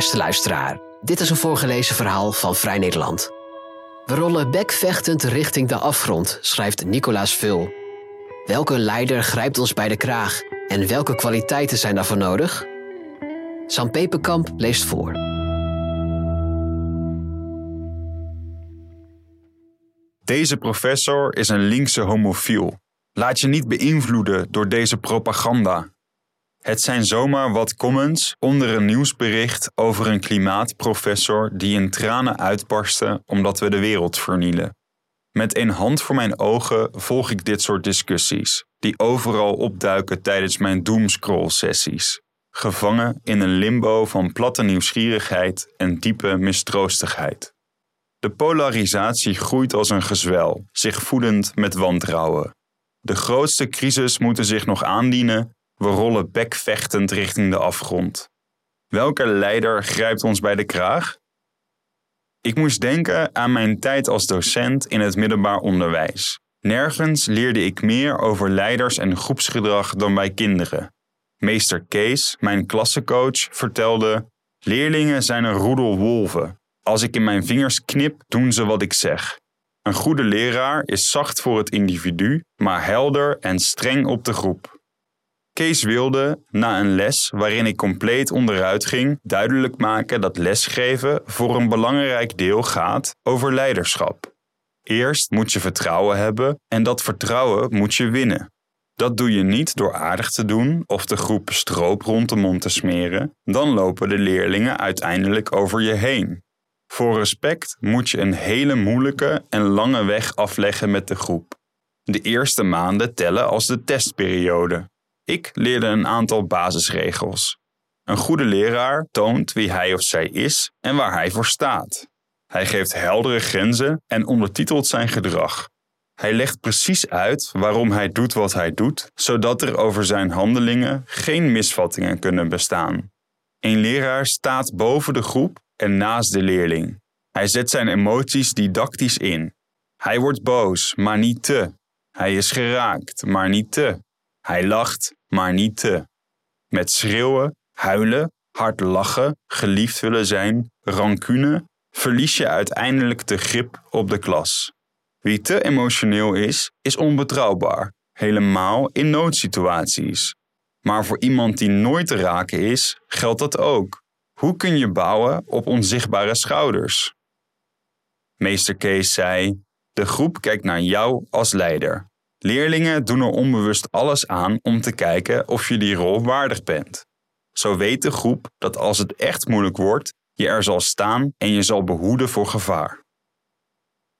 beste luisteraar. Dit is een voorgelezen verhaal van Vrij Nederland. We rollen bekvechtend richting de afgrond, schrijft Nicolaas Vul. Welke leider grijpt ons bij de kraag en welke kwaliteiten zijn daarvoor nodig? Sam Peperkamp leest voor. Deze professor is een linkse homofiel. Laat je niet beïnvloeden door deze propaganda. Het zijn zomaar wat comments onder een nieuwsbericht over een klimaatprofessor die in tranen uitbarstte omdat we de wereld vernielen. Met een hand voor mijn ogen volg ik dit soort discussies, die overal opduiken tijdens mijn doomscroll-sessies, gevangen in een limbo van platte nieuwsgierigheid en diepe mistroostigheid. De polarisatie groeit als een gezwel, zich voedend met wantrouwen. De grootste crisis moeten zich nog aandienen we rollen bekvechtend richting de afgrond. Welke leider grijpt ons bij de kraag? Ik moest denken aan mijn tijd als docent in het middelbaar onderwijs. Nergens leerde ik meer over leiders en groepsgedrag dan bij kinderen. Meester Kees, mijn klassencoach, vertelde: Leerlingen zijn een roedel wolven. Als ik in mijn vingers knip, doen ze wat ik zeg. Een goede leraar is zacht voor het individu, maar helder en streng op de groep. Kees wilde, na een les waarin ik compleet onderuit ging, duidelijk maken dat lesgeven voor een belangrijk deel gaat over leiderschap. Eerst moet je vertrouwen hebben en dat vertrouwen moet je winnen. Dat doe je niet door aardig te doen of de groep stroop rond de mond te smeren, dan lopen de leerlingen uiteindelijk over je heen. Voor respect moet je een hele moeilijke en lange weg afleggen met de groep. De eerste maanden tellen als de testperiode. Ik leerde een aantal basisregels. Een goede leraar toont wie hij of zij is en waar hij voor staat. Hij geeft heldere grenzen en ondertitelt zijn gedrag. Hij legt precies uit waarom hij doet wat hij doet, zodat er over zijn handelingen geen misvattingen kunnen bestaan. Een leraar staat boven de groep en naast de leerling. Hij zet zijn emoties didactisch in. Hij wordt boos, maar niet te. Hij is geraakt, maar niet te. Hij lacht, maar niet te. Met schreeuwen, huilen, hard lachen, geliefd willen zijn, rancune, verlies je uiteindelijk de grip op de klas. Wie te emotioneel is, is onbetrouwbaar, helemaal in noodsituaties. Maar voor iemand die nooit te raken is, geldt dat ook. Hoe kun je bouwen op onzichtbare schouders? Meester Kees zei: De groep kijkt naar jou als leider. Leerlingen doen er onbewust alles aan om te kijken of je die rol waardig bent. Zo weet de groep dat als het echt moeilijk wordt, je er zal staan en je zal behoeden voor gevaar.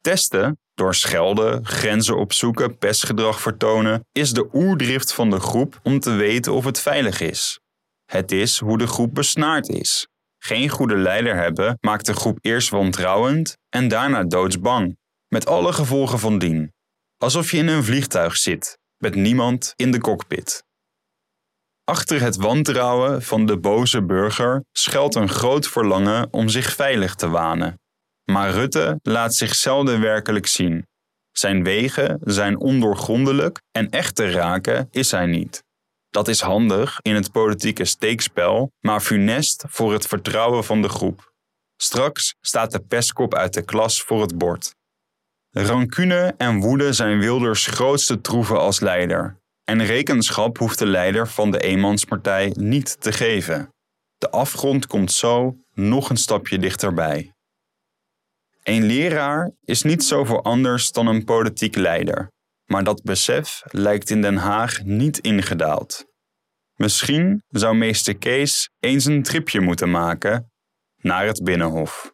Testen, door schelden, grenzen opzoeken, pestgedrag vertonen, is de oerdrift van de groep om te weten of het veilig is. Het is hoe de groep besnaard is. Geen goede leider hebben maakt de groep eerst wantrouwend en daarna doodsbang, met alle gevolgen van dien. Alsof je in een vliegtuig zit, met niemand in de cockpit. Achter het wantrouwen van de boze burger schuilt een groot verlangen om zich veilig te wanen. Maar Rutte laat zich zelden werkelijk zien. Zijn wegen zijn ondoorgrondelijk en echt te raken is hij niet. Dat is handig in het politieke steekspel, maar funest voor het vertrouwen van de groep. Straks staat de pestkop uit de klas voor het bord. Rancune en woede zijn Wilders grootste troeven als leider. En rekenschap hoeft de leider van de eenmanspartij niet te geven. De afgrond komt zo nog een stapje dichterbij. Een leraar is niet zoveel anders dan een politiek leider, maar dat besef lijkt in Den Haag niet ingedaald. Misschien zou meester Kees eens een tripje moeten maken naar het Binnenhof.